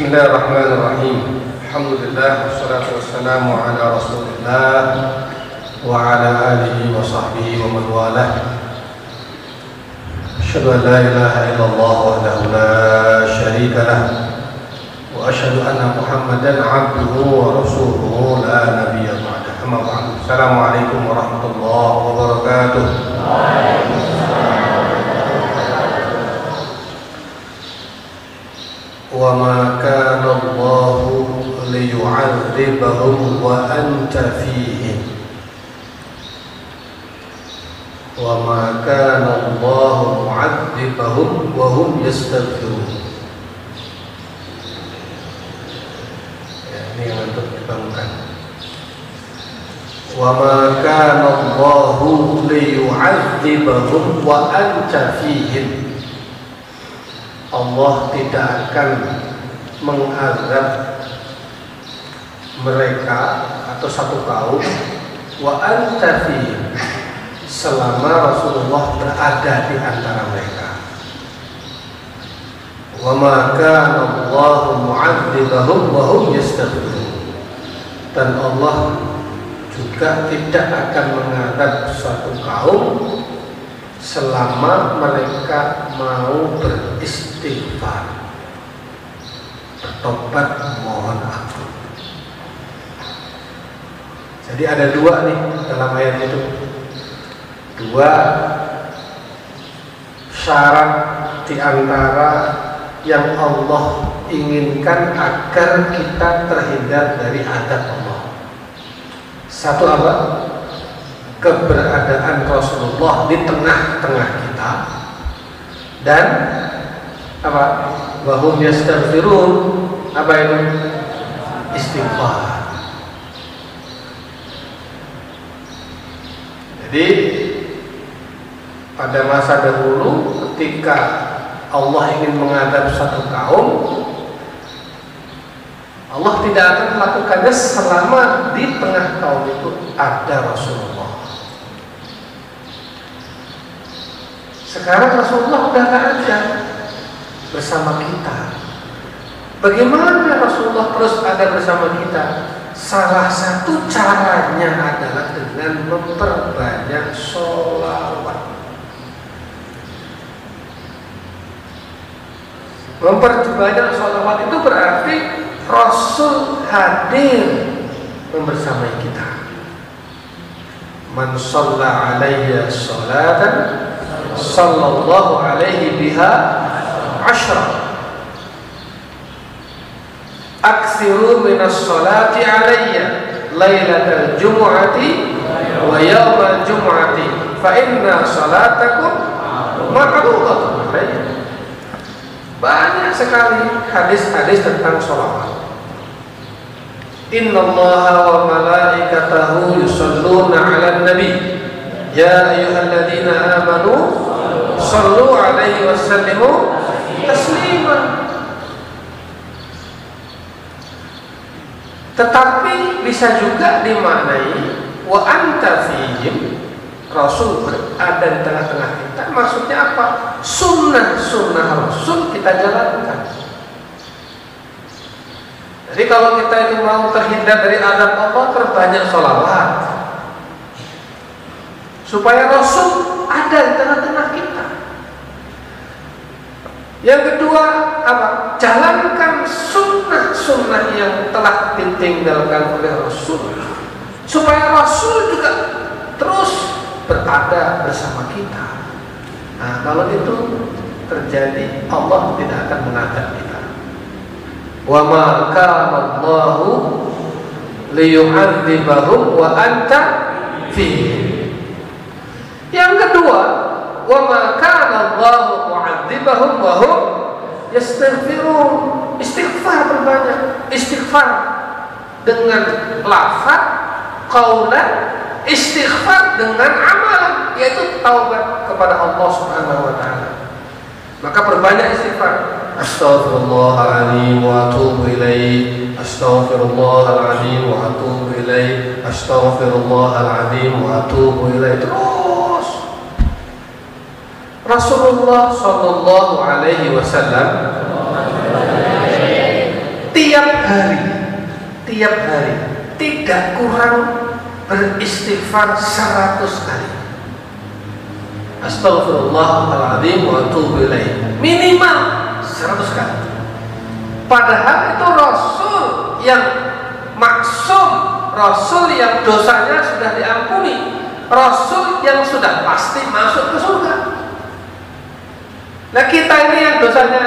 بسم الله الرحمن الرحيم الحمد لله والصلاة والسلام على رسول الله وعلى آله وصحبه ومن والاه أشهد أن لا إله إلا الله وحده لا شريك له وأشهد أن محمدا عبده ورسوله لا نبي بعده أما بعد السلام عليكم ورحمة الله وبركاته وما كان الله ليعذبهم وأنت فيهم. وما كان الله معذبهم وهم يستغفرون. ya, ini yang وما كان الله ليعذبهم وأنت فيهم. Allah tidak akan mengazab mereka atau satu kaum wa anta selama Rasulullah berada di antara mereka. Wa ma kana Allah mu'adzibahum wa hum yastaghfirun. Dan Allah juga tidak akan mengadab suatu kaum selama mereka mau beristighfar. Bertobat mohon ampun. Jadi ada dua nih dalam ayat itu. Dua syarat di antara yang Allah inginkan agar kita terhindar dari adab Allah. Satu apa? Keberadaan Rasulullah di tengah-tengah kita. Dan apa bahum yastaghfirun apa itu? Istighfar. Jadi pada masa dahulu ketika Allah ingin mengadab satu kaum Allah tidak akan melakukannya selama di tengah kaum itu ada Rasulullah Sekarang Rasulullah sudah tidak ada bersama kita. Bagaimana Rasulullah terus ada bersama kita? Salah satu caranya adalah dengan memperbanyak sholawat. Memperbanyak sholawat itu berarti Rasul hadir membersamai kita. Man shalla alaihi sholatan sallallahu alaihi biha ashra aksiru minas salati alayya laylatal jumu'ati wa yawmal jumu'ati. Fa inna salatakum ma'rudatun alayya. Banyak sekali hadis-hadis tentang sholawat Inna allaha wa malaikatahu yusalluna ala nabi Ya ayyuhalladzina amanu sallu alaihi wasallimu taslima Tetapi bisa juga dimaknai wa anta fihim Rasul berada di tengah-tengah kita maksudnya apa? Sunnah-sunnah Rasul kita jalankan. Jadi kalau kita itu mau terhindar dari adab Allah terbanyak sholawat supaya Rasul ada di tengah-tengah kita. Yang kedua apa? Jalankan sunnah-sunnah yang telah ditinggalkan oleh Rasul supaya Rasul juga terus berada bersama kita. Nah, kalau itu terjadi, Allah tidak akan mengajak kita. Wa ma kana Allahu liyu'adzibahum wa anta fihim. Yang kedua, wa ma kana Allahu mu'adzibahum wa hum yastaghfirun. Istighfar berbanyak. Istighfar dengan lafaz, qaulan, istighfar dengan amal yaitu taubat kepada Allah Subhanahu wa taala. Maka perbanyak istighfar. Astaghfirullahaladzim wa atubu ilaih. Astaghfirullahaladzim wa atubu ilaih. Astaghfirullahaladzim wa atubu ilaih. Terus Rasulullah Shallallahu Alaihi Wasallam tiap hari tiap hari tidak kurang beristighfar 100 kali. Astagfirullahaladzim wa atubu minimal 100 kali. Padahal itu Rasul yang maksum Rasul yang dosanya sudah diampuni Rasul yang sudah pasti masuk ke surga Nah kita ini yang dosanya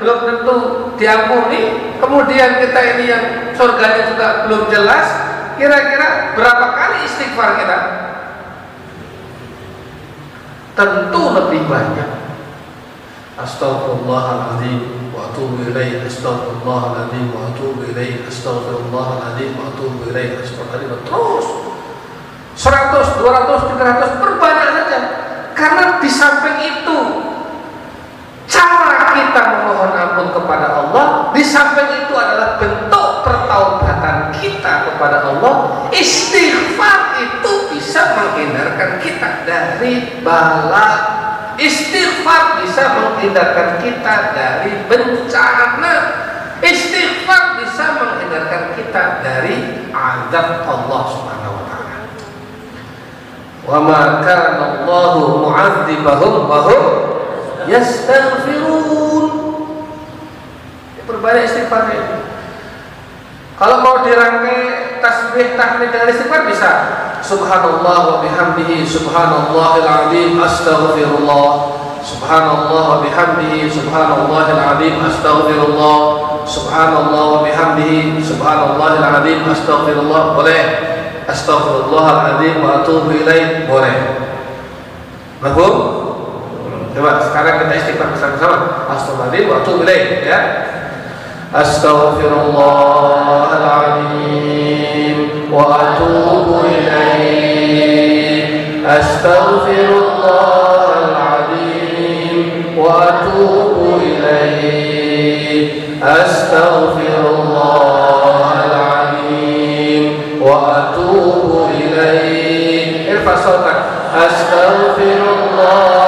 belum tentu diampuni, kemudian kita ini yang surganya juga belum jelas, kira-kira berapa kali istighfar kita? Tentu lebih banyak. Astaghfirullahaladzim wa atubu ilaih Astaghfirullahaladzim wa atubu ilaih Astaghfirullahaladzim wa atubu ilaih Astaghfirullahaladzim Terus 100, 200, 300 perbanyak saja Karena di samping itu cara kita memohon ampun kepada Allah di samping itu adalah bentuk pertaubatan kita kepada Allah istighfar itu bisa menghindarkan kita dari bala. Istighfar bisa menghindarkan kita dari bencana. Istighfar bisa menghindarkan kita dari azab Allah subhanahu wa ta'ala. Wa ma kana Allahu mu'adzibahum wa hum yastaghfirun perbanyak istighfarnya kalau mau dirangkai tasbih tahmid dengan istighfar bisa. Subhanallah wa bihamdihi subhanallahil azim astaghfirullah. Subhanallah wa bihamdihi subhanallahil azim astaghfirullah. Subhanallah wa bihamdihi subhanallahil azim astaghfirullah. Boleh. Astaghfirullahaladzim wa atubu ilaih. Boleh. Mahfum? Coba sekarang kita istighfar bersama-sama. Astagfirullahaladzim wa atubu ilaih ya. Astaghfirullahaladzim wa atubu ilaih. Astaghfirullahaladzim wa atubu ilaih. Astaghfirullahaladzim wa atubu ilaih. Irfa sautak. Astaghfirullah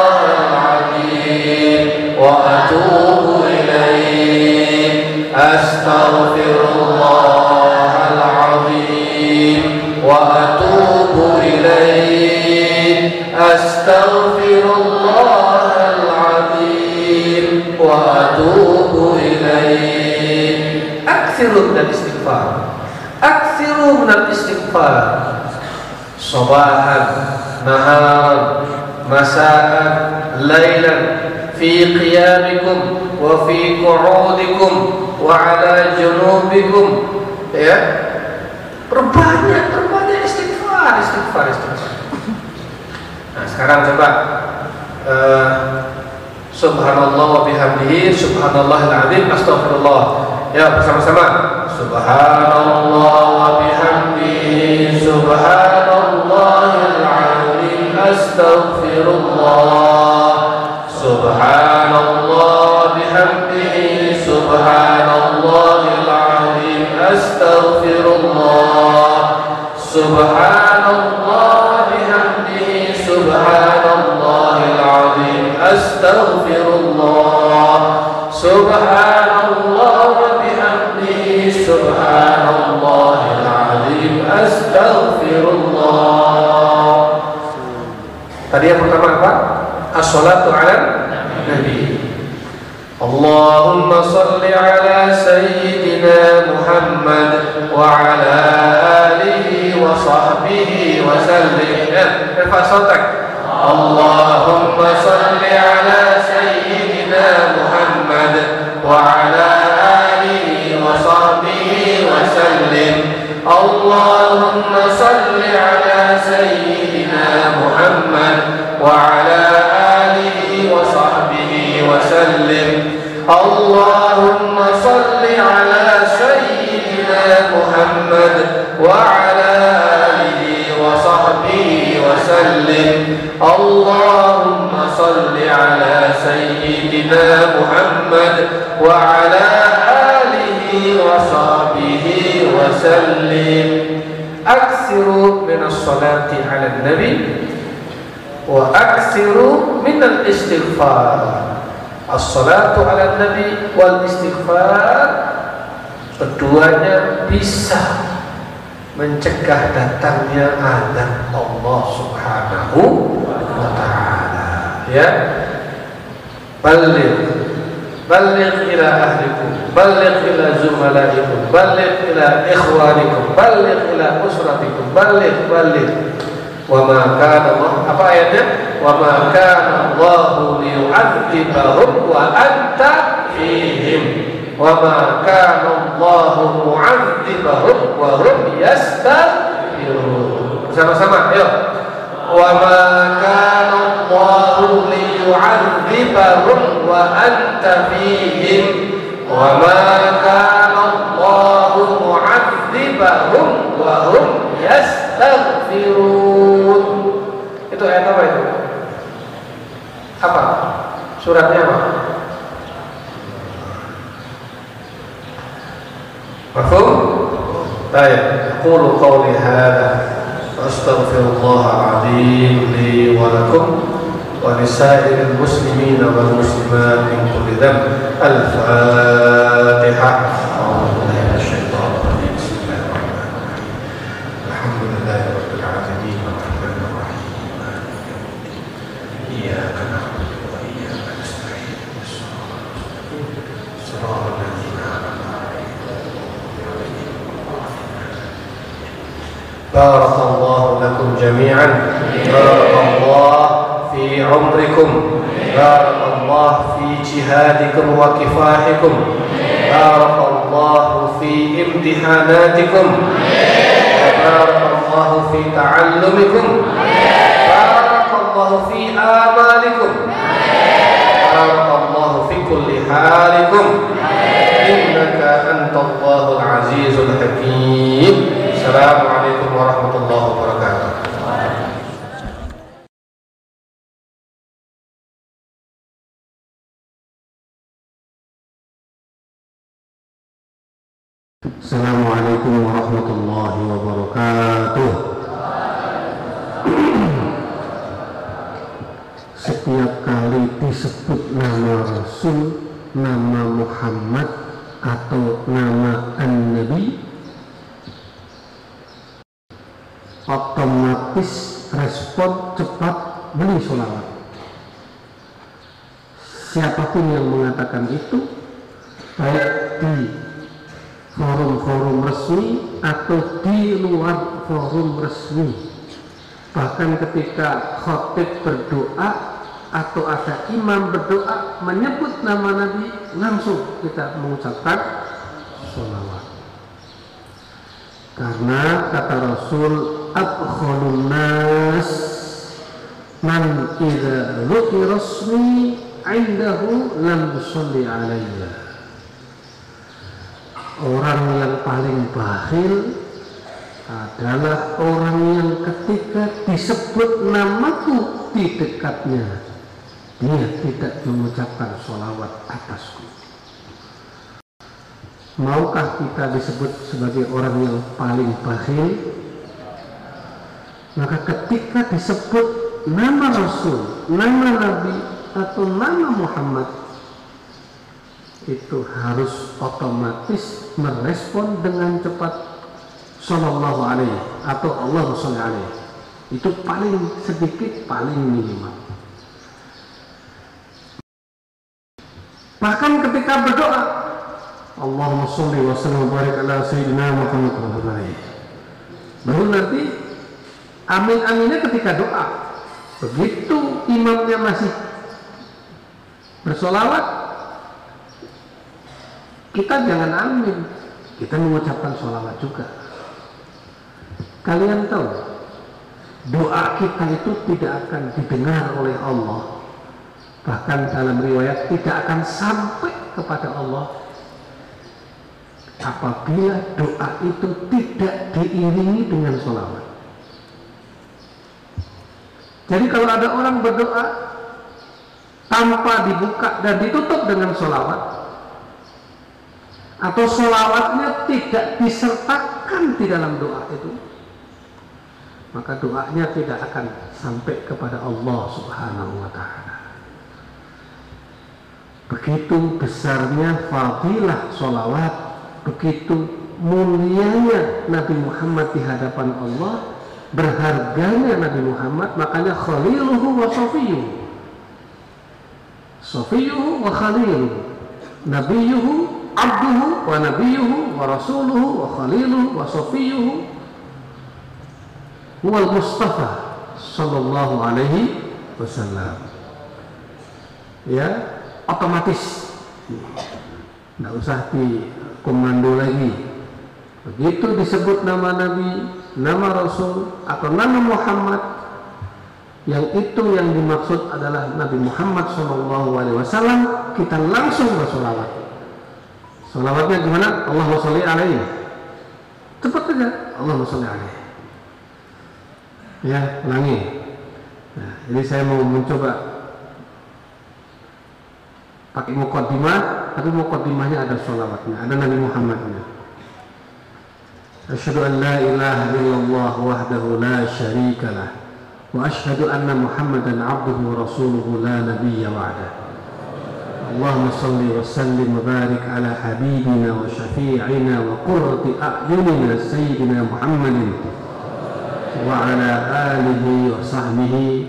صباحا نهارا مساء ليلا في قيامكم وفي قعودكم وعلى جنوبكم ya perbanyak perbanyak istighfar istighfar istighfar nah sekarang coba uh, subhanallah wa bihamdihi subhanallahil azim astagfirullah ya bersama-sama subhanallah wa bihamdihi subhanallahil Azim astagfirullah سبحان الله بحمده. سبحان الله العظيم. أستغفر الله. سبحان الله بحمده. سبحان الله العظيم. أستغفر الله. سبحان Tadi yang pertama apa? As-salatu ala Nabi Allahumma salli ala Sayyidina Muhammad Wa ala alihi wa sahbihi wa sallim Ya, Allahumma salli ala Sayyidina Muhammad Wa ala alihi wa sahbihi wa sallim Allahumma salli Muhammad Wa ala وسلم. اللهم صل على سيدنا محمد وعلى آله وصحبه وسلم. اللهم صل على سيدنا محمد وعلى آله وصحبه وسلم. أكثروا من الصلاة على النبي. wa aksiru minal istighfar. As-salatu ala nabi wal istighfar. Keduanya bisa mencegah datangnya adab Allah subhanahu wa ta'ala. Ya. Balik. Balik ila ahlikum. Balik ila zumalaikum. Balik ila ikhwanikum. Balik ila usratikum. Balik balik wa ma kana Allah apa ayatnya? Wa ma kana Allah liyu'adzibahum wa anta fihim. Wa ma kana Allah mu'adzibahum wa hum yastaghfirun sama-sama ayo. Wa ma kana Allah liyu'adzibahum wa anta fihim. Wa ma kana Allah mu'adzibahum wa hum yastaghfirun ayat apa itu? Apa? Suratnya apa? مفهوم؟ طيب أقول قولي هذا وأستغفر الله العظيم لي ولكم ولسائر المسلمين والمسلمات من كل ذنب الفاتحة أعوذ بالله من الشيطان الرجيم بسم الله الرحمن الرحيم الحمد لله رب العالمين الرحمن الرحيم مالك يوم الدين إياك نعبد وإياك نستعين الصراط المستقيم صراط الذين أنعمت عليهم بارك الله لكم جميعا. بارك الله في عمركم. بارك الله في جهادكم وكفاحكم. بارك الله في امتحاناتكم. وبارك الله في تعلمكم. بارك الله في آمالكم. بارك الله في كل حالكم. إنك أنت الله العزيز الحكيم. السلام عليكم. Siapa pun yang mengatakan itu, baik di forum-forum resmi atau di luar forum resmi. Bahkan ketika khotib berdoa atau ada imam berdoa menyebut nama Nabi langsung kita mengucapkan sholawat. Karena kata Rasul abkhulun nas man dzukira rasmi indahu lam yusalli alayya Orang yang paling bakhil adalah orang yang ketika disebut namaku di dekatnya dia tidak mengucapkan sholawat atasku. Maukah kita disebut sebagai orang yang paling bakhil? Maka ketika disebut nama Rasul, nama Nabi atau nama Muhammad itu harus otomatis merespon dengan cepat. Sallallahu alaihi atau Allah alaihi. Itu paling sedikit paling minimal. Bahkan ketika berdoa Allahumma sholli wa sallim wa barik ala sayyidina Muhammad baru nanti amin aminnya ketika doa. Begitu imamnya masih bersolawat. Kita jangan amin. Kita mengucapkan sholawat juga. Kalian tahu doa kita itu tidak akan didengar oleh Allah. Bahkan dalam riwayat tidak akan sampai kepada Allah. Apabila doa itu tidak diiringi dengan sholawat jadi kalau ada orang berdoa tanpa dibuka dan ditutup dengan sholawat. Atau sholawatnya tidak disertakan di dalam doa itu maka doanya tidak akan sampai kepada Allah subhanahu wa ta'ala. Begitu besarnya fadilah sholawat begitu mulianya Nabi Muhammad di hadapan Allah berharganya Nabi Muhammad makanya khaliluhu wa sofiyuhu sofiyuhu wa khaliluhu. Nabiyuhu abduhu wa nabiyuhu wa rasuluhu wa khaliluhu wa sofiyuhu huwal mustafa sallallahu alaihi wasallam. Ya otomatis. Tidak usah di komando lagi. Begitu disebut nama Nabi nama Rasul atau nama Muhammad yang itu yang dimaksud adalah Nabi Muhammad SAW kita langsung bersolawat. Solawatnya gimana? Allahumma sholli alaihi. Cepat Allah Allahumma sholli alaihi. Ya ulangi. Nah, jadi saya mau mencoba pakai mukaddimah tapi mukaddimahnya ada solawatnya ada Nabi Muhammadnya. Asyadu an la ilaha illallah wahdahu la syarikalah وأشهد أن محمدا عبده ورسوله لا نبي بعده. اللهم صل وسلم وبارك على حبيبنا وشفيعنا وقرة أعيننا سيدنا محمد وعلى آله وصحبه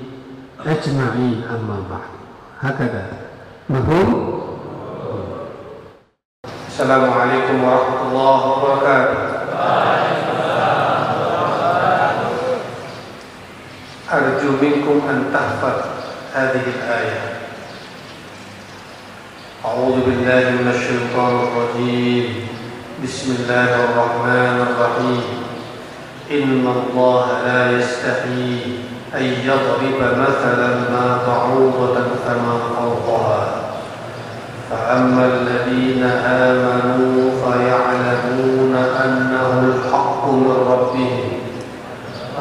أجمعين. أما بعد هكذا. مفهوم؟ السلام عليكم ورحمة الله وبركاته. منكم أن تحفظ هذه الآية. أعوذ بالله من الشيطان الرجيم. بسم الله الرحمن الرحيم. إن الله لا يستحي أن يضرب مثلا ما بعوضة فما فوقها. فأما الذين آمنوا فيعلمون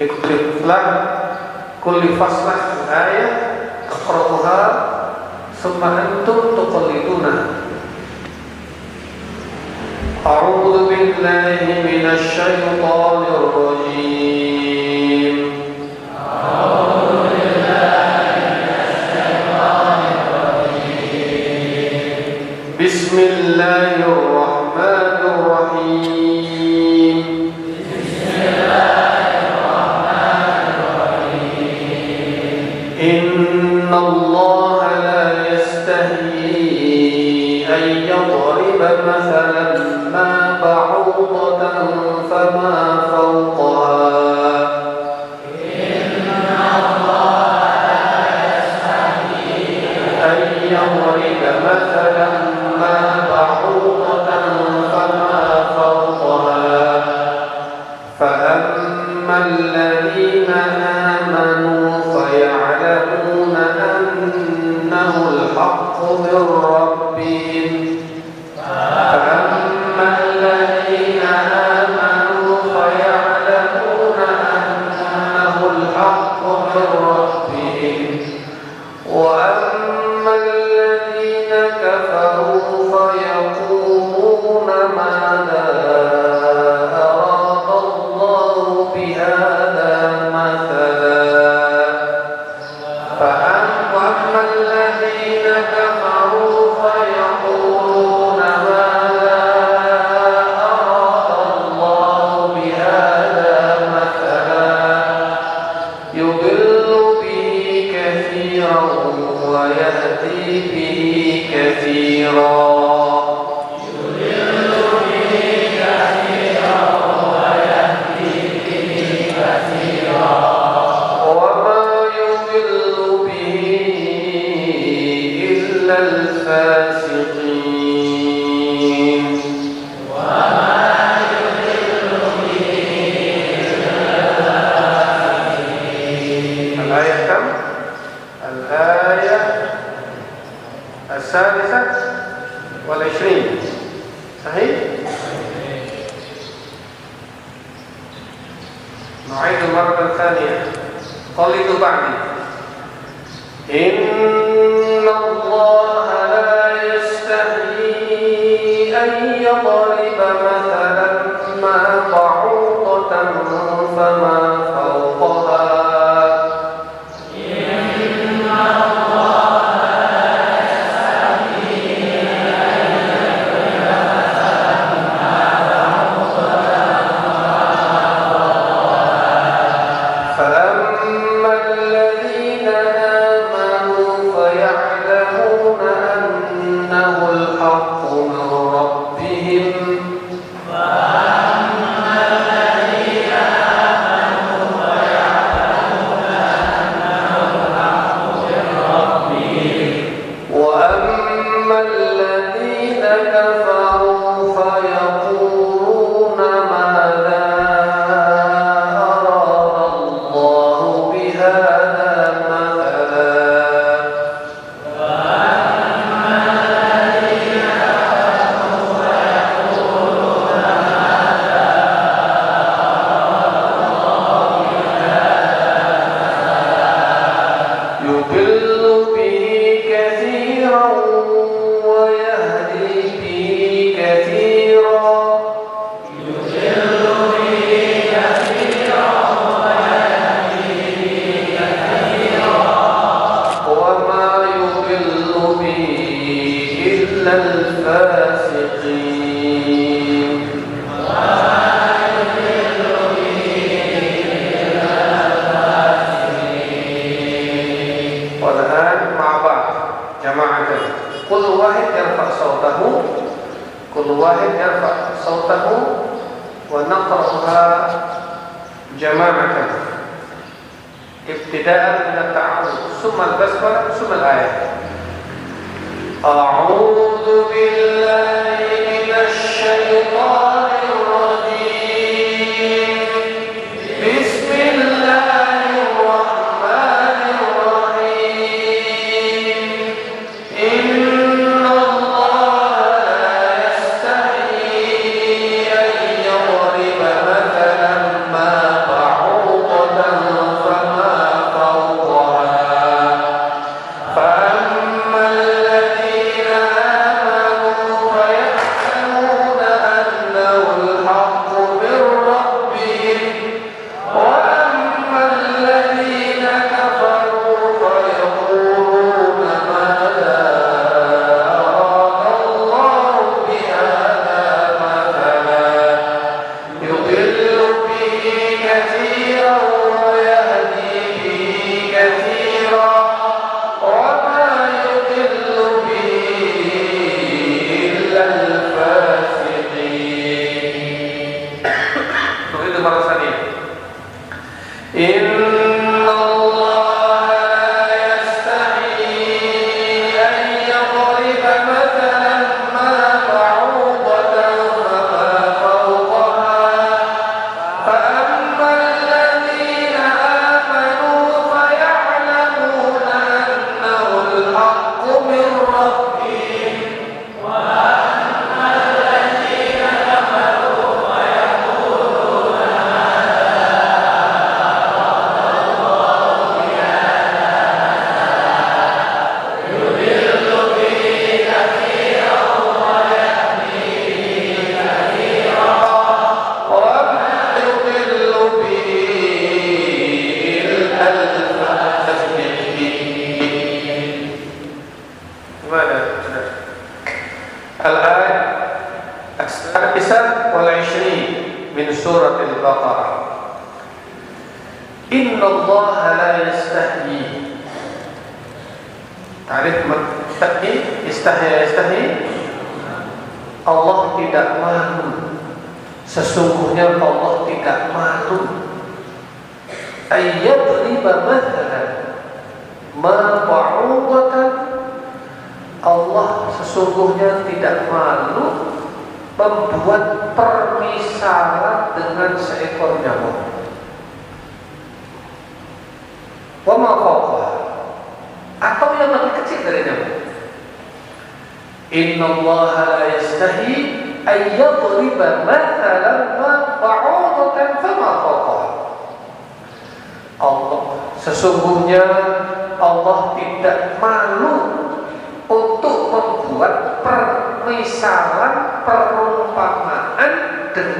لكل كل فصلة آية تقرأها ثم أنتم تقلدونها أعوذ أعوذ بالله من الشيطان الرجيم بسم الله الرحمن نعيد مرة ثانية قلدوا بعدي. إن الله لا يستهي أن يضرب مثلا ما بعوضة فما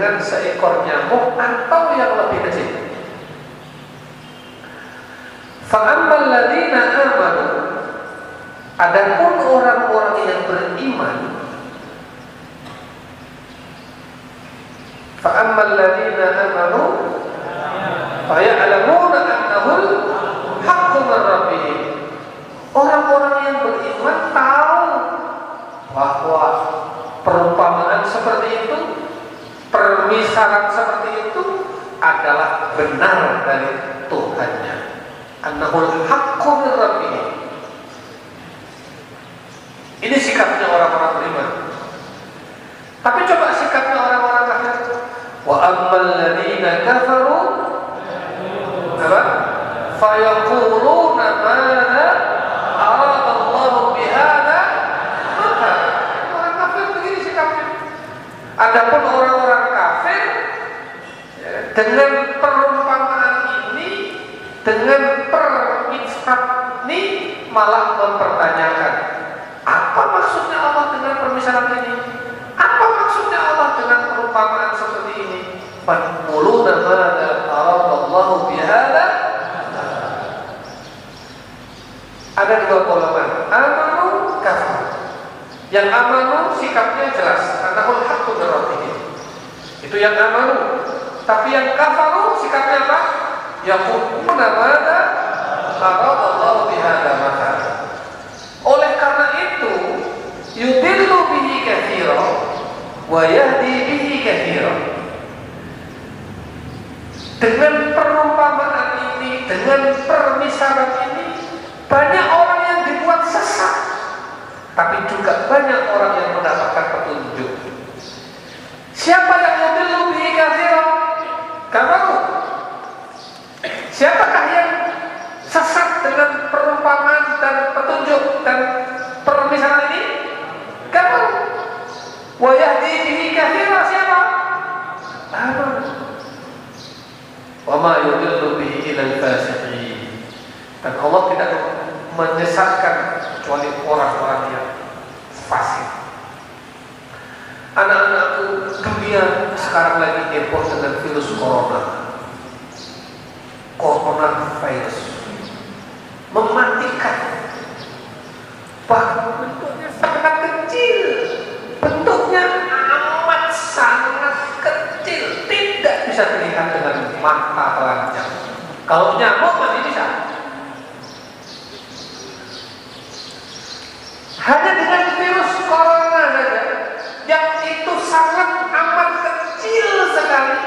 dengan seekor nyamuk atau yang lebih kecil. Fa'ammal ladina amanu Adapun orang-orang yang beriman Fa'ammal ladina amanu Fa'ya'lamuna annahul haqqu min rabbihim Orang-orang yang beriman tahu bahwa perumpamaan seperti itu, permisalan seperti itu adalah benar dari Tuhannya. Annahul haqqu min rabbihim. Ini sikapnya orang-orang beriman. Tapi coba sikapnya orang-orang kafir. Wa ammal ladina kafaru apa? Kafir begini sikapnya. Adapun orang-orang kafir ya, dengan perumpamaan ini dengan permisal ini malah mempertanyakan apa maksudnya Allah dengan permisalan ini? Apa maksudnya Allah dengan perumpamaan seperti ini? Faquluna madza aradallahu bihada Ada dua golongan, amanu kafir. Yang amanu sikapnya jelas, anahul haqqu min Itu yang amanu. Tapi yang kafaru sikapnya apa? Yaquluna madza aradallahu bihada maka. Oleh karena itu, yudillu bihi kathira wa yahdi bihi kathira. Dengan perumpamaan ini, dengan permisalan ini, banyak orang yang dibuat sesat, tapi juga banyak orang yang. Чем Dunia sekarang lagi heboh dengan virus corona. Corona virus mematikan. Bahkan bentuknya sangat kecil. Bentuknya amat sangat kecil. Tidak bisa dilihat dengan mata telanjang. Kalau nyamuk masih bisa. Hanya dengan virus corona saja yang itu sangat amat kecil sekali.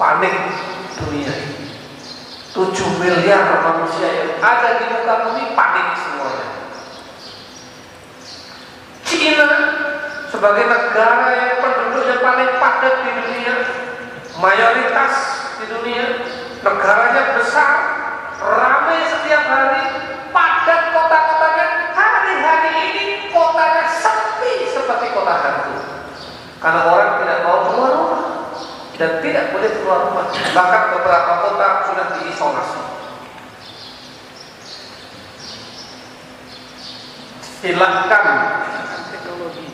Panik dunia ini. 7 miliar manusia yang ada di muka bumi panik semuanya. China sebagai negara yang penduduknya paling padat di dunia, mayoritas di dunia, negaranya besar, ramai setiap hari, padat kota-kotanya, hari-hari ini kotanya sepi seperti kota hantu. Karena orang tidak mau keluar rumah dan tidak boleh keluar rumah. Bahkan beberapa kota sudah diisolasi. Silahkan teknologi.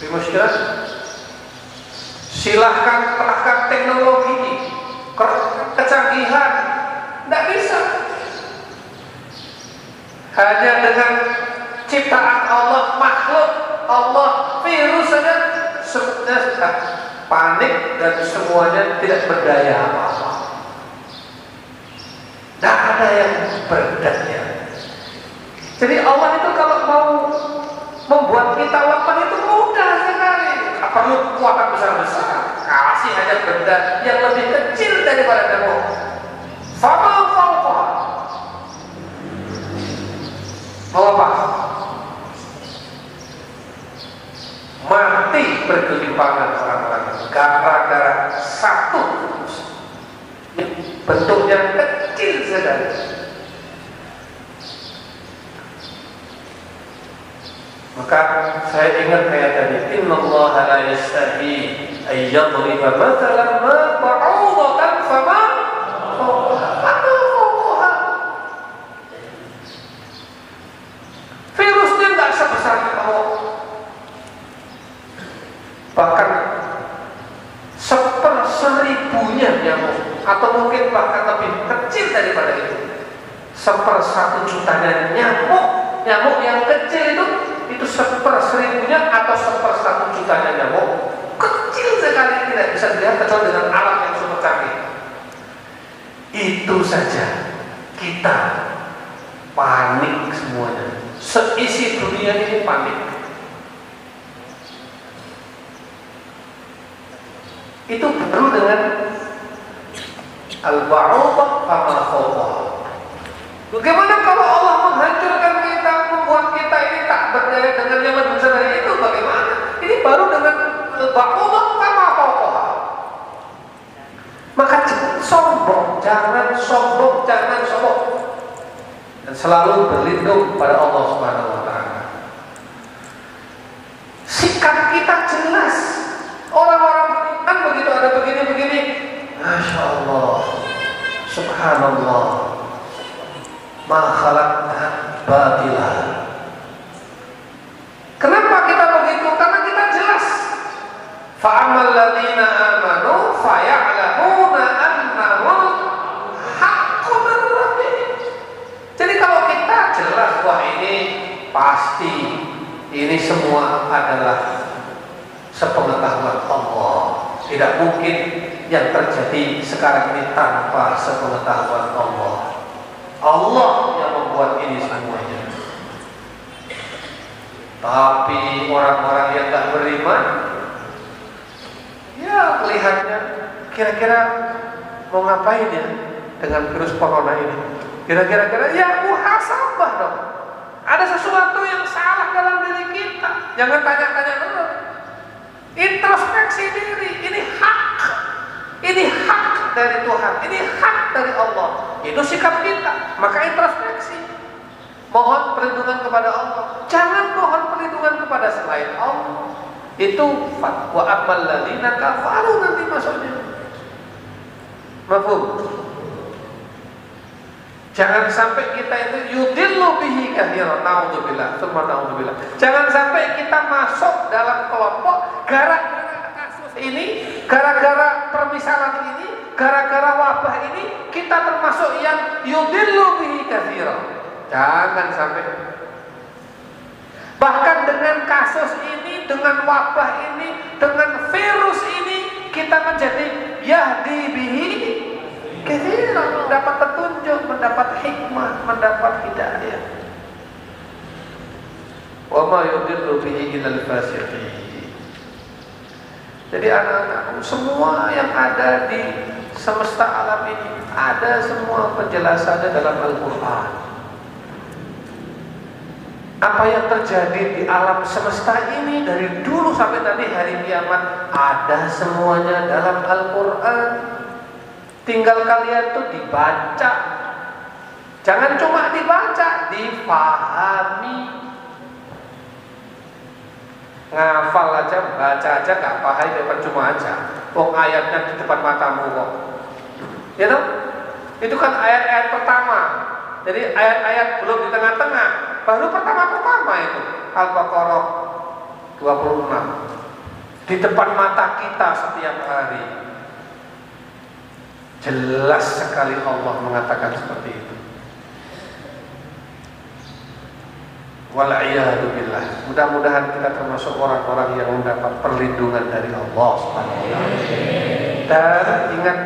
Dimusykilah. Silahkan terahkan teknologi ini, kecanggihan. Tidak bisa. Hanya dengan ciptaan Allah makhluk Allah virus semuanya sudah panik dan semuanya tidak berdaya apa-apa. Tidak ada yang berdaya. Jadi Allah itu kalau mau membuat kita lemah itu mudah sekali. Tak perlu kekuatan besar-besar. Kasih hanya benda yang lebih kecil daripada kamu. Sama fauqa. Mau apa? mati berkelimpahan orang-orang gara-gara satu bentuknya kecil sekali. Maka saya ingat saya tadi innallaha la yastahi ayyadriba dalam ma lebih kecil daripada itu. Sepersatu jutanya nyamuk, nyamuk yang kecil itu itu seperseribunya atau sepersatu jutanya nyamuk kecil sekali tidak bisa dilihat kecuali dengan alat yang super canggih. Itu saja kita panik semuanya. Seisi dunia ini panik. Itu baru dengan al-ba'udah khawbah. Bagaimana kalau Allah menghancurkan kita, membuat kita ini tak berdaya dengan zaman besar itu bagaimana? Ini baru dengan al-ba'udah khawbah. Maka jangan sombong, jangan sombong, jangan sombong dan selalu berlindung pada Allah Subhanahu wa. Sikap kita jelas. Orang-orang beriman begitu ada begini-begini, Masya Allah, Subhanallah, ma khalaqna batila. Kenapa kita begitu? Karena kita jelas. Fa'amal ladina amanu faya'lamuna min rabbihim. Jadi kalau kita jelas wah ini pasti ini semua adalah sepengetahuan Allah. Tidak mungkin yang terjadi sekarang ini tanpa sepengetahuan Allah. Allah yang membuat ini semuanya. Tapi orang-orang yang tak beriman, ya kelihatannya kira-kira mau ngapain ya dengan virus corona ini? Kira-kira kira ya muhasabah dong. Ada sesuatu yang salah dalam diri kita. Jangan tanya-tanya dulu. Introspeksi diri. Ini hak. Ini hak dari Tuhan. Ini hak dari Allah. Itu sikap kita. Maka introspeksi. Mohon perlindungan kepada Allah. Jangan mohon perlindungan kepada selain Allah. Itu fatwa amal ladina kafaru nanti maksudnya. Mafhum? Jangan sampai kita itu yudillu bihi kathira naudzubillah, summa naudzubillah. Jangan sampai kita masuk dalam kelompok gara-gara kasus ini, gara-gara permisalan ini, gara-gara wabah ini kita termasuk yang yudillu bihi kathira. Jangan sampai Bahkan dengan kasus ini, dengan wabah ini, dengan virus ini kita menjadi yahdi bihi Kira mendapat petunjuk, mendapat hikmah, mendapat hidayah. Wa ma yudillu bihi ilal fasiqin. Jadi anak-anakku semua yang ada di semesta alam ini ada semua penjelasannya dalam Al-Qur'an. Apa yang terjadi di alam semesta ini dari dulu sampai nanti hari kiamat ada semuanya dalam Al-Qur'an. Tinggal kalian tuh dibaca. Jangan cuma dibaca, difahami. Ngafal aja, baca aja gak paham ya percuma aja. Wong ayatnya di depan matamu kok. Ya? Itu kan ayat-ayat pertama. Jadi ayat-ayat belum di tengah-tengah, baru pertama-pertama itu Al-Baqarah 26. Di depan mata kita setiap hari. Jelas sekali Allah mengatakan seperti itu. Wal'iyahdubillah Mudah-mudahan kita termasuk orang-orang yang mendapat perlindungan dari Allah Dan ingat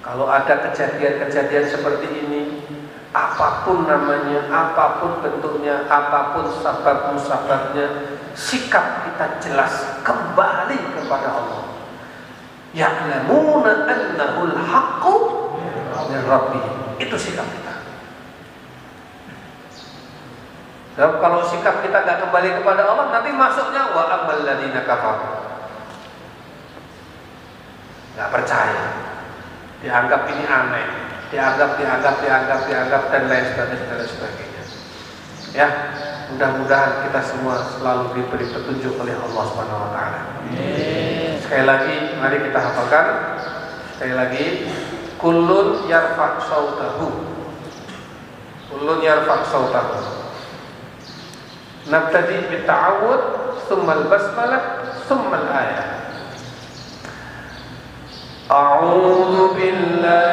kalau ada kejadian-kejadian seperti ini apa pun namanya, apa pun bentuknya, apa pun sabab musababnya, sikap kita jelas kembali kepada Allah. Ya'lamuna annahul haqqu min. Itu sikap kita. Sebab kalau sikap kita nggak kembali kepada Allah, nanti masuknya wa amal kafar. kafaru. Nggak percaya, dianggap ini aneh, dianggap, dianggap, dianggap, dianggap dan lain sebagainya, dan lain sebagainya. Ya, mudah-mudahan kita semua selalu diberi petunjuk oleh Allah Subhanahu Wa Taala. Sekali lagi, mari kita hafalkan. Sekali lagi, kulun yarfak sautahu. Kulun yarfak sautahu. نبتدي بالتعود ثم البسملة ثم الآية. أعوذ بالله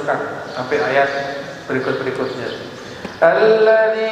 teruskan sampai ayat berikut-berikutnya. Alladhi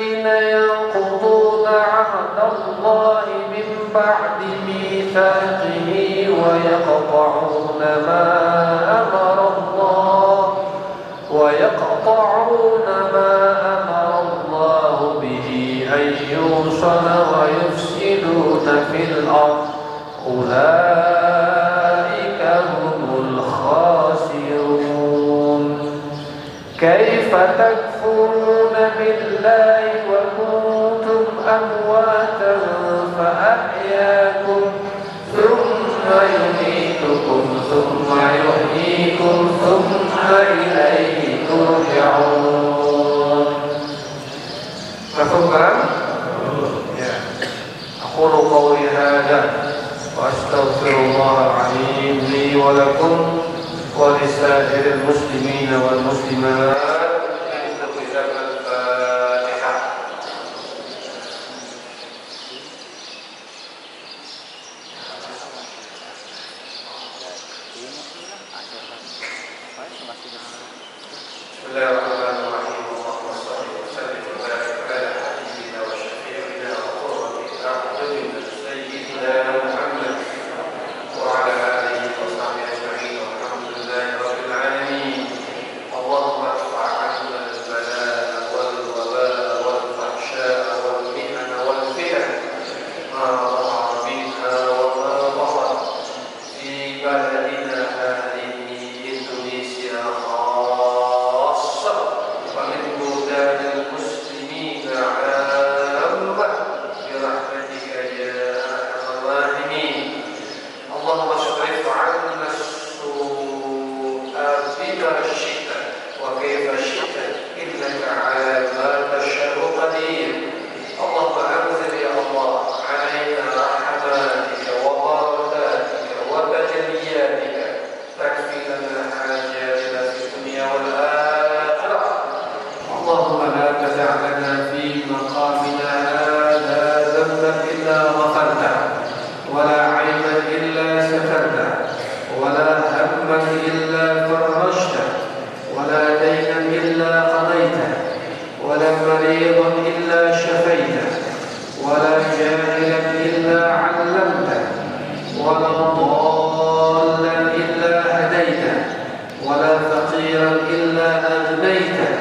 ولا فقيرا إلا أغنيته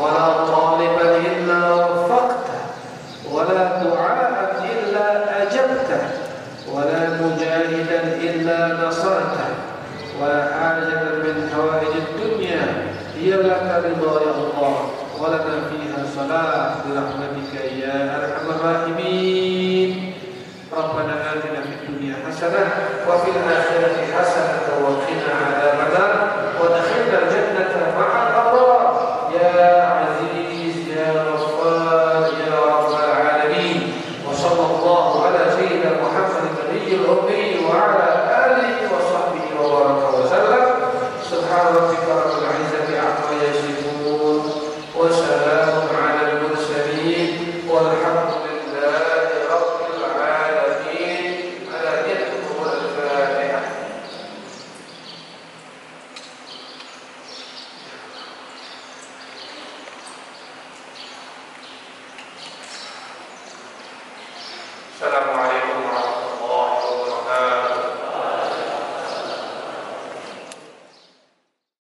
ولا طالبا إلا وفقته ولا دعاء إلا أجبته ولا مجاهدا إلا نصرته. ولا حاجة من حوائج الدنيا هي لك رضا يا الله ولنا فيها صلاة.